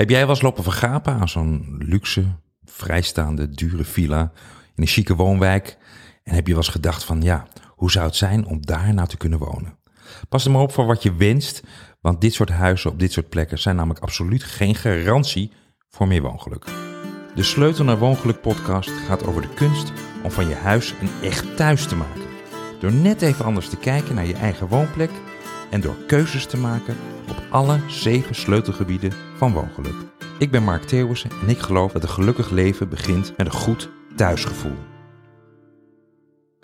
Heb jij wel eens lopen vergapen aan zo'n luxe, vrijstaande, dure villa in een chique woonwijk? En heb je wel eens gedacht van ja, hoe zou het zijn om daar nou te kunnen wonen? Pas er maar op voor wat je wenst, want dit soort huizen op dit soort plekken zijn namelijk absoluut geen garantie voor meer woongeluk. De Sleutel naar Woongeluk podcast gaat over de kunst om van je huis een echt thuis te maken. Door net even anders te kijken naar je eigen woonplek en door keuzes te maken op alle zeven sleutelgebieden van woongeluk. Ik ben Mark Theeuwissen en ik geloof dat een gelukkig leven begint met een goed thuisgevoel.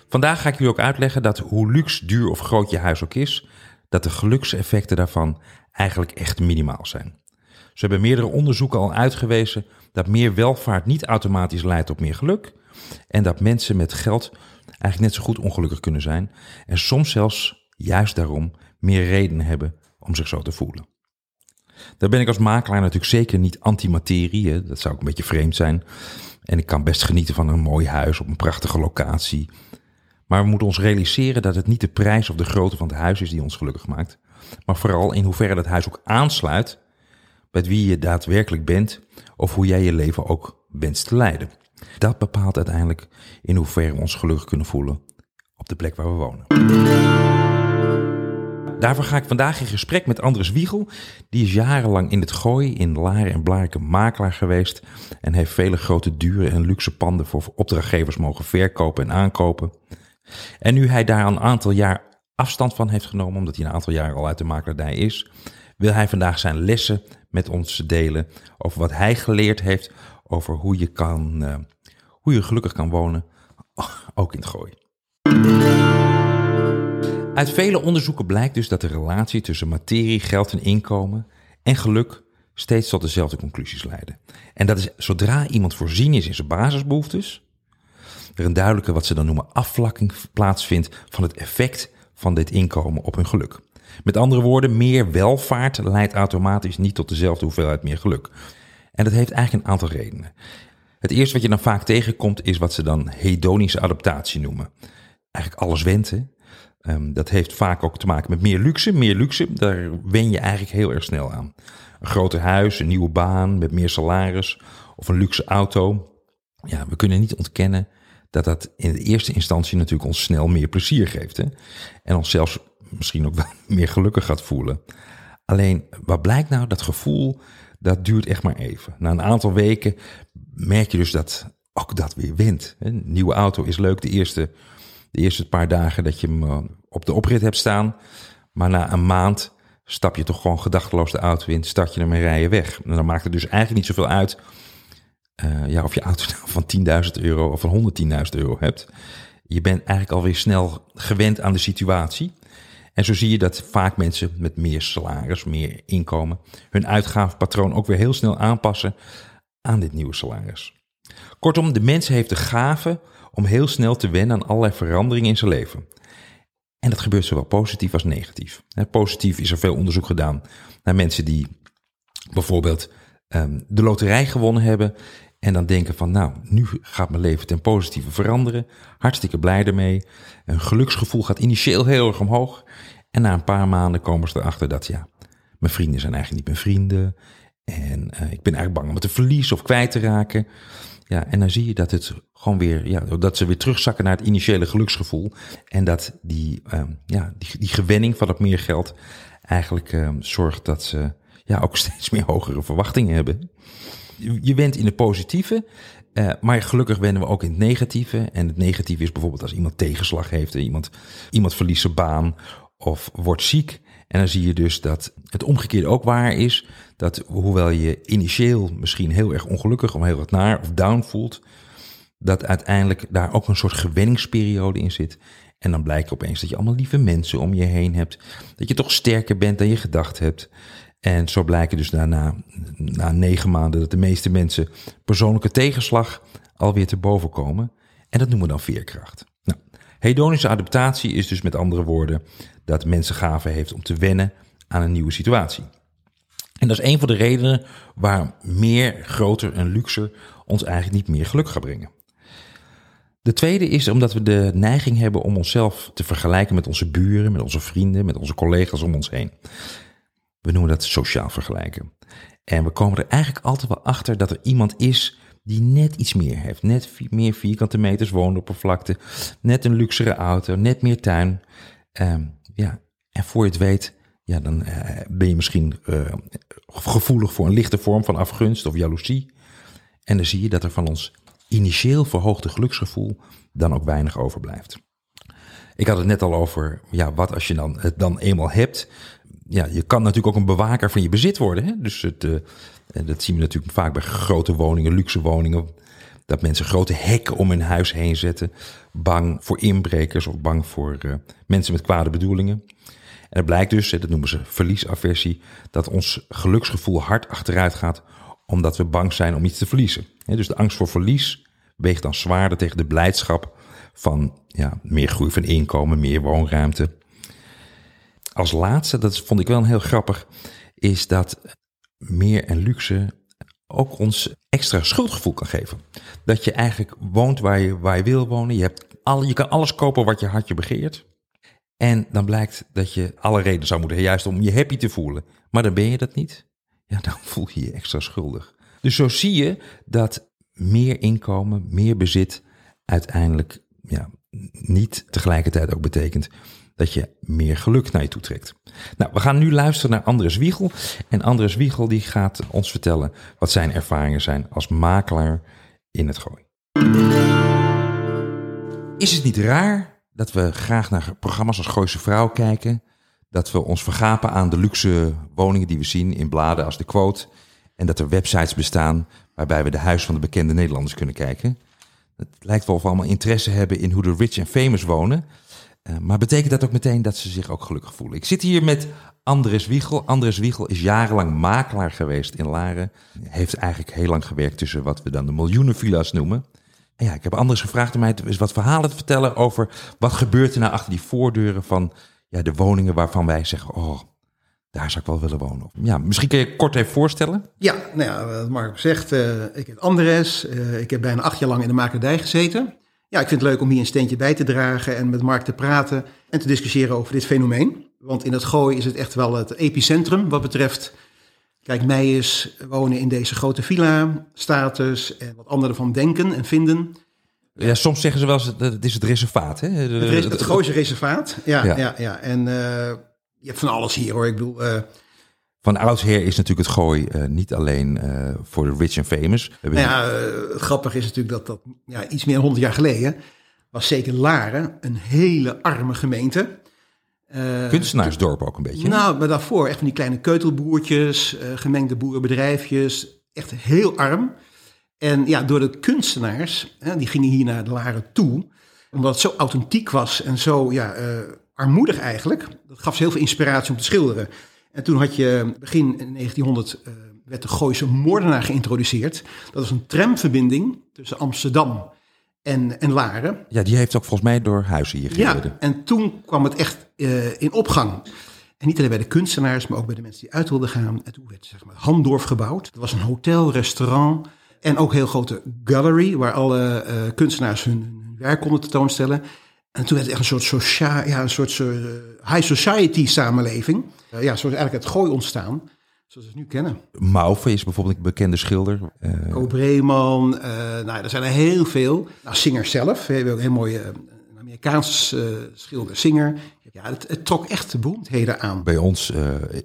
Vandaag ga ik jullie ook uitleggen dat hoe luxe, duur of groot je huis ook is, dat de gelukseffecten daarvan eigenlijk echt minimaal zijn. Ze hebben meerdere onderzoeken al uitgewezen dat meer welvaart niet automatisch leidt tot meer geluk en dat mensen met geld eigenlijk net zo goed ongelukkig kunnen zijn en soms zelfs juist daarom meer redenen hebben om zich zo te voelen. Daar ben ik als makelaar natuurlijk zeker niet antimaterie, dat zou ook een beetje vreemd zijn. En ik kan best genieten van een mooi huis op een prachtige locatie. Maar we moeten ons realiseren dat het niet de prijs of de grootte van het huis is die ons gelukkig maakt, maar vooral in hoeverre dat huis ook aansluit met wie je daadwerkelijk bent of hoe jij je leven ook wenst te leiden. Dat bepaalt uiteindelijk in hoeverre we ons gelukkig kunnen voelen op de plek waar we wonen. Daarvoor ga ik vandaag in gesprek met Andres Wiegel. Die is jarenlang in het gooi in Laren en Blariken makelaar geweest. En heeft vele grote, dure en luxe panden voor opdrachtgevers mogen verkopen en aankopen. En nu hij daar een aantal jaar afstand van heeft genomen, omdat hij een aantal jaar al uit de makelaardij is, wil hij vandaag zijn lessen met ons delen over wat hij geleerd heeft over hoe je, kan, uh, hoe je gelukkig kan wonen, ook in het gooi. Uit vele onderzoeken blijkt dus dat de relatie tussen materie, geld en inkomen en geluk steeds tot dezelfde conclusies leiden. En dat is zodra iemand voorzien is in zijn basisbehoeftes, er een duidelijke wat ze dan noemen afvlakking plaatsvindt van het effect van dit inkomen op hun geluk. Met andere woorden, meer welvaart leidt automatisch niet tot dezelfde hoeveelheid meer geluk. En dat heeft eigenlijk een aantal redenen. Het eerste wat je dan vaak tegenkomt is wat ze dan hedonische adaptatie noemen. Eigenlijk alles wenten. Um, dat heeft vaak ook te maken met meer luxe. Meer luxe, daar wen je eigenlijk heel erg snel aan. Een groter huis, een nieuwe baan met meer salaris of een luxe auto. Ja, we kunnen niet ontkennen dat dat in de eerste instantie natuurlijk ons snel meer plezier geeft. Hè? En ons zelfs misschien ook wel meer gelukkig gaat voelen. Alleen, wat blijkt nou? Dat gevoel, dat duurt echt maar even. Na een aantal weken merk je dus dat ook dat weer wint. Een nieuwe auto is leuk de eerste, de eerste paar dagen dat je hem eh, op de oprit hebt staan. Maar na een maand stap je toch gewoon gedachteloos de auto in, start je ermee rijden weg. En dan maakt het dus eigenlijk niet zoveel uit uh, ja, of je auto nou van 10.000 euro of van 110.000 euro hebt. Je bent eigenlijk alweer snel gewend aan de situatie. En zo zie je dat vaak mensen met meer salaris, meer inkomen, hun uitgavenpatroon ook weer heel snel aanpassen aan dit nieuwe salaris. Kortom, de mens heeft de gave om heel snel te wennen aan allerlei veranderingen in zijn leven. En dat gebeurt zowel positief als negatief. Positief is er veel onderzoek gedaan naar mensen die bijvoorbeeld um, de loterij gewonnen hebben en dan denken van, nou, nu gaat mijn leven ten positieve veranderen. Hartstikke blij ermee. Een geluksgevoel gaat initieel heel erg omhoog. En na een paar maanden komen ze erachter dat, ja, mijn vrienden zijn eigenlijk niet mijn vrienden. En uh, ik ben eigenlijk bang om het te verliezen of kwijt te raken. Ja, en dan zie je dat het gewoon weer, ja, dat ze weer terugzakken naar het initiële geluksgevoel. En dat die, uh, ja, die, die gewenning van het meer geld eigenlijk uh, zorgt dat ze ja, ook steeds meer hogere verwachtingen hebben je went in de positieve, uh, maar gelukkig wennen we ook in het negatieve. En het negatieve is bijvoorbeeld als iemand tegenslag heeft, iemand, iemand verliest zijn baan of wordt ziek. En dan zie je dus dat het omgekeerde ook waar is. Dat hoewel je initieel misschien heel erg ongelukkig of heel wat naar of down voelt, dat uiteindelijk daar ook een soort gewenningsperiode in zit. En dan blijkt opeens dat je allemaal lieve mensen om je heen hebt. Dat je toch sterker bent dan je gedacht hebt. En zo blijken dus daarna, na negen maanden, dat de meeste mensen persoonlijke tegenslag alweer te boven komen. En dat noemen we dan veerkracht. Hedonische adaptatie is dus met andere woorden dat mensen gave heeft om te wennen aan een nieuwe situatie. En dat is een van de redenen waar meer, groter en luxer ons eigenlijk niet meer geluk gaat brengen. De tweede is omdat we de neiging hebben om onszelf te vergelijken met onze buren, met onze vrienden, met onze collega's om ons heen. We noemen dat sociaal vergelijken. En we komen er eigenlijk altijd wel achter dat er iemand is die net iets meer heeft. Net meer vierkante meters woonoppervlakte, net een luxere auto, net meer tuin. Ehm, ja, en voor je het weet, ja, dan eh, ben je misschien uh, gevoelig voor een lichte vorm van afgunst of jaloezie. En dan zie je dat er van ons initieel verhoogde geluksgevoel dan ook weinig overblijft. Ik had het net al over, ja, wat als je dan het dan eenmaal hebt. Ja, je kan natuurlijk ook een bewaker van je bezit worden. Hè? Dus het, uh, dat zien we natuurlijk vaak bij grote woningen, luxe woningen. Dat mensen grote hekken om hun huis heen zetten. Bang voor inbrekers of bang voor uh, mensen met kwade bedoelingen. En het blijkt dus, dat noemen ze verliesaversie, dat ons geluksgevoel hard achteruit gaat omdat we bang zijn om iets te verliezen. Dus de angst voor verlies weegt dan zwaarder tegen de blijdschap van ja, meer groei van inkomen, meer woonruimte. Als laatste, dat vond ik wel heel grappig, is dat meer en luxe ook ons extra schuldgevoel kan geven. Dat je eigenlijk woont waar je, waar je wil wonen. Je, hebt alle, je kan alles kopen wat je hartje begeert. En dan blijkt dat je alle reden zou moeten juist om je happy te voelen. Maar dan ben je dat niet. Ja, dan voel je je extra schuldig. Dus zo zie je dat meer inkomen, meer bezit uiteindelijk ja, niet tegelijkertijd ook betekent dat je meer geluk naar je toe trekt. Nou, we gaan nu luisteren naar Andres Wiegel. En Andres Wiegel die gaat ons vertellen wat zijn ervaringen zijn als makelaar in het gooi. Is het niet raar dat we graag naar programma's als Gooise Vrouw kijken? Dat we ons vergapen aan de luxe woningen die we zien in bladen als De Quote. En dat er websites bestaan waarbij we de huis van de bekende Nederlanders kunnen kijken. Het lijkt wel of we allemaal interesse hebben in hoe de rich en famous wonen. Uh, maar betekent dat ook meteen dat ze zich ook gelukkig voelen? Ik zit hier met Andres Wiegel. Andres Wiegel is jarenlang makelaar geweest in Laren. Heeft eigenlijk heel lang gewerkt tussen wat we dan de miljoenen villa's noemen. En ja, ik heb Andres gevraagd om mij eens wat verhalen te vertellen over wat gebeurt er nou achter die voordeuren van ja, de woningen waarvan wij zeggen, oh, daar zou ik wel willen wonen. Ja, misschien kun je kort even voorstellen. Ja, nou ja, wat Mark zegt, uh, ik heb Andres. Uh, ik heb bijna acht jaar lang in de makerdij gezeten. Ja, ik vind het leuk om hier een steentje bij te dragen en met Mark te praten en te discussiëren over dit fenomeen. Want in het gooi is het echt wel het epicentrum wat betreft, kijk, mij is wonen in deze grote villa, status en wat anderen van denken en vinden. Ja, soms zeggen ze wel eens, het is het reservaat, hè? Het, het Gooise reservaat, ja, ja. ja, ja. En uh, je hebt van alles hier, hoor. Ik bedoel... Uh, van oudsher is natuurlijk het gooi uh, niet alleen uh, voor de rich en famous. Nou ja, uh, grappig is natuurlijk dat dat ja, iets meer dan 100 jaar geleden was zeker Laren een hele arme gemeente. Kunstenaarsdorp ook een beetje. Nou, maar daarvoor echt van die kleine keutelboertjes, gemengde boerenbedrijfjes, echt heel arm. En ja, door de kunstenaars, hè, die gingen hier naar de Laren toe, omdat het zo authentiek was en zo ja, armoedig eigenlijk. Dat gaf ze heel veel inspiratie om te schilderen. En toen had je begin 1900 uh, werd de Gooise Moordenaar geïntroduceerd. Dat was een tramverbinding tussen Amsterdam en, en Laren. Ja, die heeft ook volgens mij door huizen hier gereden. Ja, en toen kwam het echt uh, in opgang. En niet alleen bij de kunstenaars, maar ook bij de mensen die uit wilden gaan. En toen werd zeg maar, Hamdorf gebouwd. Dat was een hotel, restaurant en ook een heel grote gallery... waar alle uh, kunstenaars hun, hun werk konden tentoonstellen... En toen werd het echt een soort, socia ja, een soort uh, high society samenleving. Uh, ja, zo is eigenlijk het gooi ontstaan, zoals we het nu kennen. Mauve is bijvoorbeeld een bekende schilder. Uh... Co Breeman, nou, er zijn er heel veel. Nou, Singer zelf, we hebben ook een heel mooie Amerikaans schilder, Singer. Ja, het, het, trok echt de beroemdheden aan. Bij ons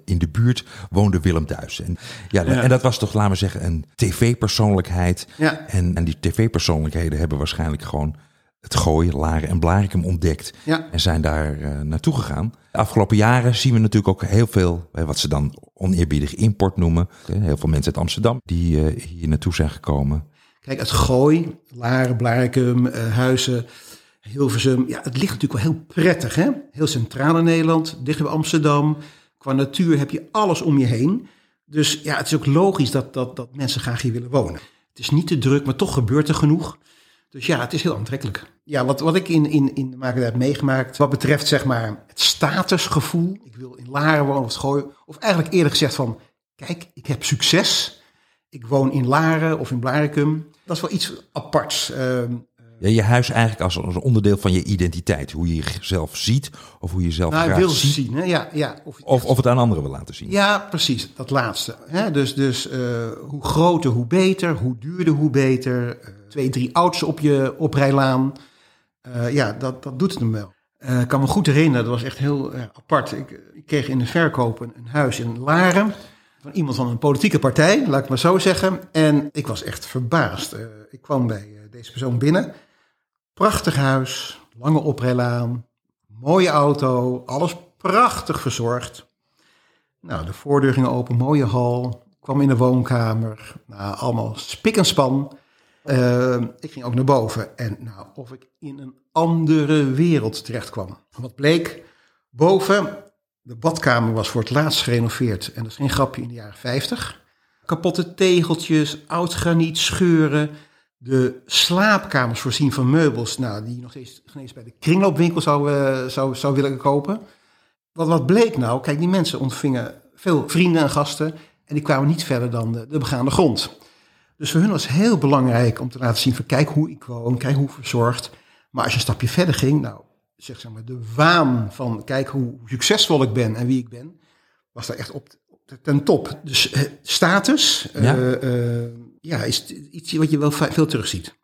in de buurt woonde Willem Duis. En, ja, ja, en dat was toch, laten we zeggen, een tv-persoonlijkheid. Ja. En, en die tv-persoonlijkheden hebben waarschijnlijk gewoon het gooien, Laren en Blarikum ontdekt. Ja. En zijn daar uh, naartoe gegaan. De afgelopen jaren zien we natuurlijk ook heel veel, uh, wat ze dan oneerbiedig import noemen. Uh, heel veel mensen uit Amsterdam die hier naartoe zijn gekomen. Kijk, het gooi, Laren, Blarikum, Huizen, Hilversum. Ja, het ligt natuurlijk wel heel prettig, hè? Heel centraal in Nederland, dicht bij Amsterdam. Qua natuur heb je alles om je heen. Dus ja, het is ook logisch dat, dat, dat mensen graag hier willen wonen. Het is niet te druk, maar toch gebeurt er genoeg. Dus ja, het is heel aantrekkelijk. Ja, wat, wat ik in, in, in de makerij heb meegemaakt, wat betreft zeg maar het statusgevoel. Ik wil in Laren wonen of gooien. Of eigenlijk eerlijk gezegd van, kijk, ik heb succes. Ik woon in Laren of in Blaricum. Dat is wel iets aparts. Uh, Ja, je huis eigenlijk als, als onderdeel van je identiteit. Hoe je jezelf ziet of hoe je jezelf Nou, graag wil ziet. zien. Hè? Ja, ja. Of, Of, of het aan anderen wil laten zien. ja, precies. Dat laatste. Hè? Dus, dus eh, hoe groter, hoe beter. Hoe duurder, hoe beter. Eh, twee, drie auto's op je oprijlaan. Eh, ja, dat, dat doet het hem wel. Eh, ik kan me goed herinneren, dat was echt heel eh, apart. Ik, ik kreeg in de verkoop een, huis in Laren. Van iemand van een politieke partij, laat ik maar zo zeggen. En ik was echt verbaasd. Ik kwam bij deze persoon binnen. Prachtig huis, lange oprijlaan, mooie auto, alles prachtig verzorgd. Nou, de voordeur ging open, mooie hal. Kwam in de woonkamer. Nou, allemaal spik en span. Eh, ik ging ook naar boven. En nou, of ik in een andere wereld terecht kwam. Wat bleek? Boven, de badkamer was voor het laatst gerenoveerd. En dat is geen grapje in de jaren 50. Kapotte tegeltjes, oud graniet, scheuren. De slaapkamers voorzien van meubels. Nou, die nog steeds, geen eens bij de kringloopwinkel zou, zou, zou willen kopen. Wat, wat bleek nou? Kijk, die mensen ontvingen veel vrienden en gasten. En die kwamen niet verder dan de, de begaande grond. Dus voor hun was het heel belangrijk om te laten zien van kijk hoe ik woon, kijk hoe verzorgd. Maar als je een stapje verder ging, nou, zeg, zeg maar, de waan van kijk hoe succesvol ik ben en wie ik ben, was daar echt op, ten top. Dus eh, status Ja. ja. ja, is iets wat je wel veel terugziet.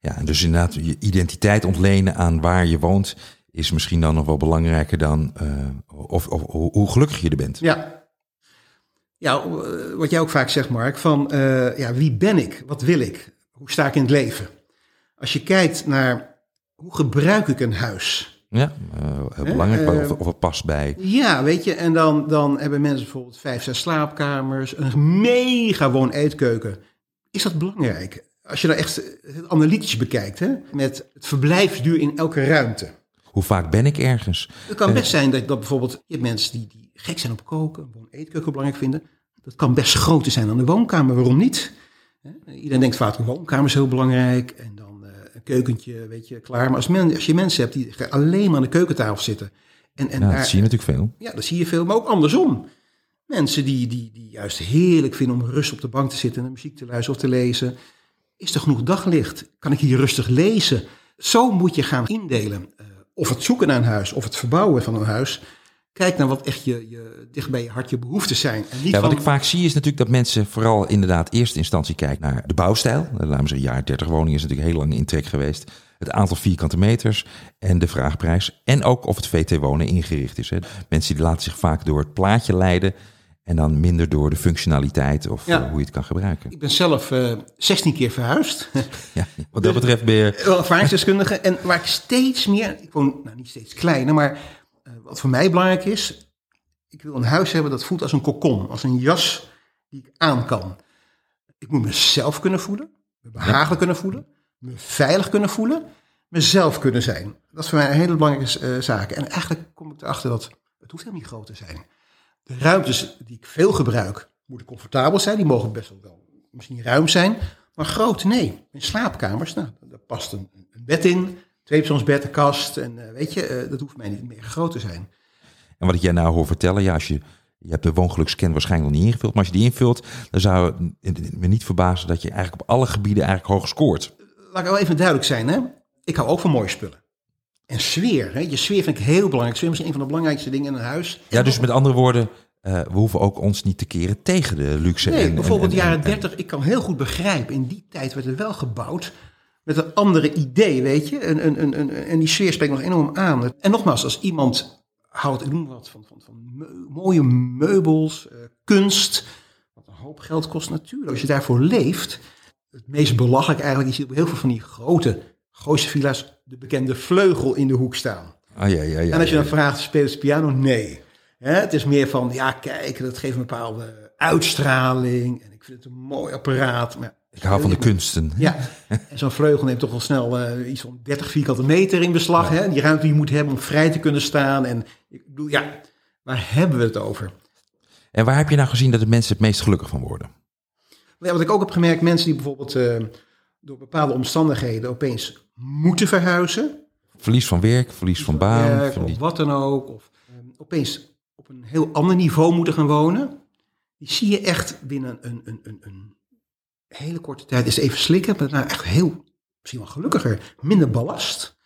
Ja, en dus inderdaad, je identiteit ontlenen aan waar je woont, is misschien dan nog wel belangrijker dan eh, of, of, hoe gelukkig je er bent. Ja. Ja, eh, wat jij ook vaak zegt, Mark, van eh, ja, wie ben ik? Wat wil ik? Hoe sta ik in het leven? Als je kijkt naar hoe gebruik ik een huis? Ja, eh, heel belangrijk, of, of het past bij. Ja, weet je, en dan, dan hebben mensen bijvoorbeeld vijf, zes slaapkamers, een mega woon-eetkeuken. Is dat belangrijk? Als je nou echt het analytisch bekijkt, hè, met het verblijfsduur in elke ruimte. Hoe vaak ben ik ergens? Het kan best zijn dat, dat bijvoorbeeld, je hebt mensen die, die gek zijn op koken, een woon-eetkeuken belangrijk vinden. Dat kan best groter zijn dan de woonkamer, waarom niet? Iedereen denkt vaak, een woonkamer is heel belangrijk en dan eh, een keukentje, weet je, klaar. Maar als, men, als je mensen hebt die alleen maar aan de keukentafel zitten. En, en Ja, daar, dat zie je natuurlijk veel. ja, dat zie je veel, maar ook andersom. Mensen die, die, die juist heerlijk vinden om rustig op de bank te zitten en naar muziek te luisteren of te lezen. Is er genoeg daglicht? Kan ik hier rustig lezen? Zo moet je gaan indelen. Eh, of het zoeken naar een huis, of het verbouwen van een huis. Kijk naar wat echt je, je, dicht bij je hart je behoeften zijn. En niet Ja, wat van, ik vaak zie is natuurlijk dat mensen vooral inderdaad eerste instantie kijken naar de bouwstijl. Eh, Laten we zeggen, jaar 30 woningen is natuurlijk heel lang in trek geweest. Het aantal vierkante meters en de vraagprijs. En ook of het VT wonen ingericht is. Hè. Mensen die laten zich vaak door het plaatje leiden en dan minder door de functionaliteit of Ja. eh, hoe je het kan gebruiken. Ik ben zelf eh 16 keer verhuisd. Ja, wat dat betreft ben je... Ervaringsdeskundige. En waar ik steeds meer, ik woon nou niet steeds kleiner, maar wat voor mij belangrijk is, ik wil een huis hebben dat voelt als een kokon, als een jas die ik aan kan. Ik moet mezelf kunnen voelen, me behagelijk kunnen voelen, me veilig kunnen voelen, mezelf kunnen zijn. Dat is voor mij een hele belangrijke eh, zaak. En eigenlijk kom ik erachter dat het hoeft helemaal niet groot te zijn. De ruimtes die ik veel gebruik, moeten comfortabel zijn. Die mogen best wel, wel misschien ruim zijn. Maar groot, nee. In slaapkamers, nou, daar past een, een bed in. Tweepersoonsbed, een kast. En eh, weet je, eh, dat hoeft mij niet meer groot te zijn. En wat ik jij nou hoor vertellen, ja, als je, je hebt de woongelukscan waarschijnlijk nog niet ingevuld, maar als je die invult, dan zou het me niet verbazen dat je eigenlijk op alle gebieden eigenlijk hoog scoort. Laat ik wel even duidelijk zijn. Hè? Ik hou ook van mooie spullen. En sfeer. Hè? Je sfeer vind ik heel belangrijk. Sfeer is een van de belangrijkste dingen in een huis. Ja, dus met andere woorden, eh, we hoeven ook ons niet te keren tegen de luxe. Nee, en- bijvoorbeeld de en- jaren en- 30. Ik kan heel goed begrijpen, in die tijd werd het wel gebouwd met een andere idee, weet je. En, en, en, en, en die sfeer spreekt nog enorm aan. En nogmaals, als iemand houdt, ik noem wat, van, van, van mooie meubels, eh, kunst, wat een hoop geld kost natuurlijk. Als je daarvoor leeft, het meest belachelijk eigenlijk, je ziet op heel veel van die grote Gooise villa's de bekende vleugel in de hoek staan. Ah, ja, ja, ja, En als je dan vraagt, spelen ze piano? Nee. Het is meer van, ja kijk, dat geeft een bepaalde uitstraling. En ik vind het een mooi apparaat. Maar, Ik hou van de kunsten. Ja, en zo'n vleugel neemt toch wel snel eh, iets van 30 vierkante meter in beslag. Hè? Die ruimte die je moet hebben om vrij te kunnen staan. En ik bedoel, ja, waar hebben we het over? En waar heb je nou gezien dat de mensen het meest gelukkig van worden? Ja, wat ik ook heb gemerkt, mensen die bijvoorbeeld eh, door bepaalde omstandigheden opeens moeten verhuizen. Verlies van werk, verlies van baan. werk, verlies- of wat dan ook. Of eh, opeens op een heel ander niveau moeten gaan wonen. Die zie je echt binnen een, een, een, een hele korte tijd. Is even slikken, maar nou echt heel misschien wel gelukkiger, minder ballast.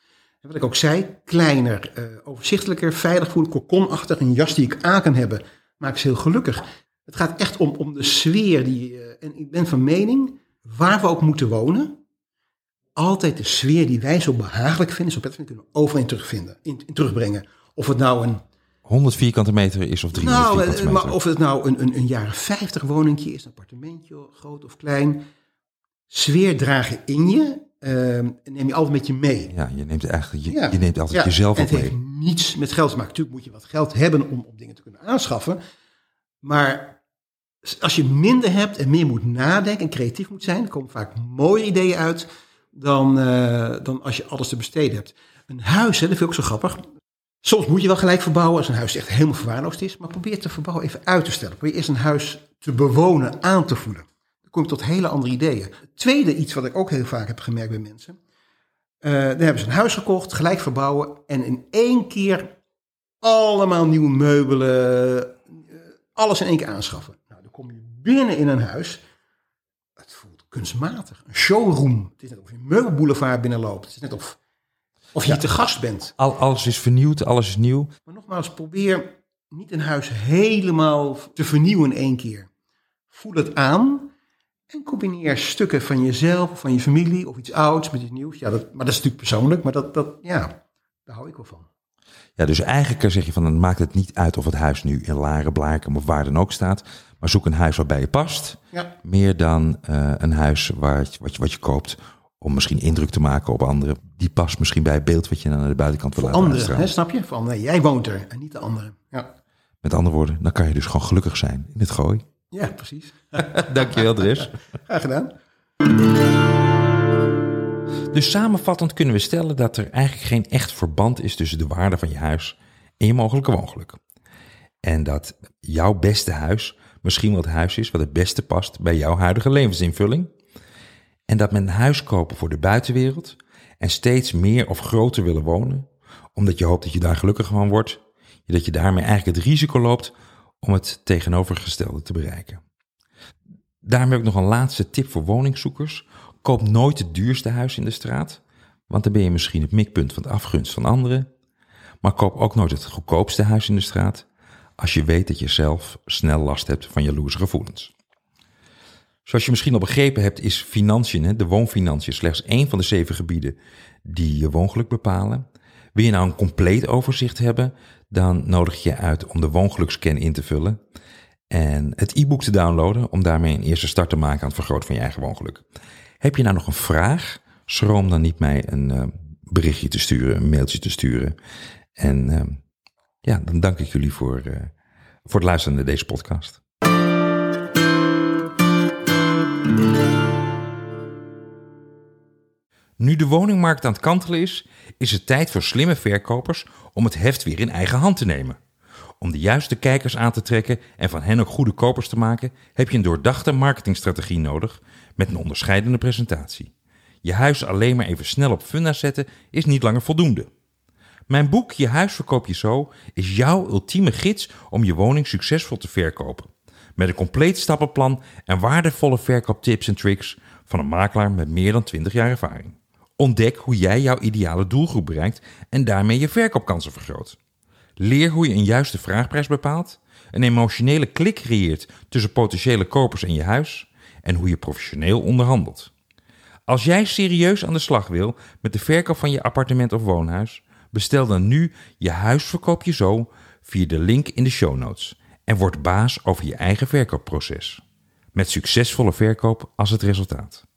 En wat ik ook zei, kleiner, eh, overzichtelijker, veilig voelen, kokonachtig. Een jas die ik aan kan hebben, maakt ze heel gelukkig. Het gaat echt om, om de sfeer. Die, eh, en ik ben van mening, waar we ook moeten wonen, altijd de sfeer die wij zo behagelijk vinden, zo prettig vinden, kunnen we overal in terugvinden, in, in terugbrengen. Of het nou een 100 vierkante meter is of 300 nou, vierkante eh, meter. maar of het nou een, een, een jaren 50 woningje is, een appartementje, groot of klein. Sfeer dragen in je, en neem je altijd met je mee. Ja, je neemt, eigenlijk, je, Ja. je neemt altijd Ja, jezelf en het heeft mee. niets met geld te maken. Natuurlijk moet je wat geld hebben om, om dingen te kunnen aanschaffen. Maar als je minder hebt en meer moet nadenken en creatief moet zijn, komen vaak mooie ideeën uit dan, eh, dan als je alles te besteden hebt. Een huis, hè, dat vind ik ook zo grappig. Soms moet je wel gelijk verbouwen als een huis echt helemaal verwaarloosd is. Maar probeer te verbouwen even uit te stellen. Probeer eerst een huis te bewonen, aan te voelen. Dan kom je tot hele andere ideeën. Het tweede iets wat ik ook heel vaak heb gemerkt bij mensen. eh dan hebben ze een huis gekocht, gelijk verbouwen. En in één keer allemaal nieuwe meubelen. eh, alles in één keer aanschaffen. Nou, dan kom je binnen in een huis. Het voelt kunstmatig. Een showroom. Het is net of je een meubelboulevard binnenloopt. Het is net of, of je te gast bent. Al, alles is vernieuwd, alles is nieuw. Maar nogmaals, probeer niet een huis helemaal te vernieuwen in één keer. Voel het aan en combineer stukken van jezelf, of van je familie of iets ouds met iets nieuws. Ja, dat, maar dat is natuurlijk persoonlijk, maar dat, dat, ja, daar hou ik wel van. Ja, dus eigenlijk zeg je van, dan maakt het niet uit of het huis nu in Laren, Blaakem of waar dan ook staat. Maar zoek een huis waarbij je past. Ja, Meer dan eh, een huis waar, wat, je, wat je koopt om misschien indruk te maken op anderen. Die past misschien bij het beeld wat je aan de buitenkant wil voor laten anderen, hè, snap je? Van, nee, jij woont er en niet de anderen. Ja, Met andere woorden, dan kan je dus gewoon gelukkig zijn in het gooi. ja precies. Dankjewel, Dres. Graag gedaan. Dus samenvattend kunnen we stellen dat er eigenlijk geen echt verband is tussen de waarde van je huis en je mogelijke woongeluk. En dat jouw beste huis misschien wel het huis is wat het beste past bij jouw huidige levensinvulling. En dat met een huis kopen voor de buitenwereld en steeds meer of groter willen wonen, omdat je hoopt dat je daar gelukkig van wordt, dat je daarmee eigenlijk het risico loopt om het tegenovergestelde te bereiken. Daarom heb ik nog een laatste tip voor woningzoekers. Koop nooit het duurste huis in de straat, want dan ben je misschien het mikpunt van de afgunst van anderen. Maar koop ook nooit het goedkoopste huis in de straat, als je weet dat je zelf snel last hebt van jaloerse gevoelens. Zoals je misschien al begrepen hebt, is financiën, de woonfinanciën, slechts één van de zeven gebieden die je woongeluk bepalen. Wil je nou een compleet overzicht hebben, dan nodig je je uit om de woongelukscan in te vullen en het e-book te downloaden om daarmee een eerste start te maken aan het vergroten van je eigen woongeluk. Heb je nou nog een vraag? Schroom dan niet mij een eh, berichtje te sturen, een mailtje te sturen. En eh, ja, dan dank ik jullie voor, eh, voor het luisteren naar deze podcast. Nu de woningmarkt aan het kantelen is, is het tijd voor slimme verkopers om het heft weer in eigen hand te nemen. Om de juiste kijkers aan te trekken en van hen ook goede kopers te maken, heb je een doordachte marketingstrategie nodig met een onderscheidende presentatie. Je huis alleen maar even snel op funda zetten is niet langer voldoende. Mijn boek Je huis verkoop je zo is jouw ultieme gids om je woning succesvol te verkopen. Met een compleet stappenplan en waardevolle verkooptips en tricks van een makelaar met meer dan 20 jaar ervaring. Ontdek hoe jij jouw ideale doelgroep bereikt en daarmee je verkoopkansen vergroot. Leer hoe je een juiste vraagprijs bepaalt, een emotionele klik creëert tussen potentiële kopers en je huis en hoe je professioneel onderhandelt. Als jij serieus aan de slag wil met de verkoop van je appartement of woonhuis, bestel dan nu je huis verkoop je zo via de link in de show notes en word baas over je eigen verkoopproces. Met succesvolle verkoop als het resultaat.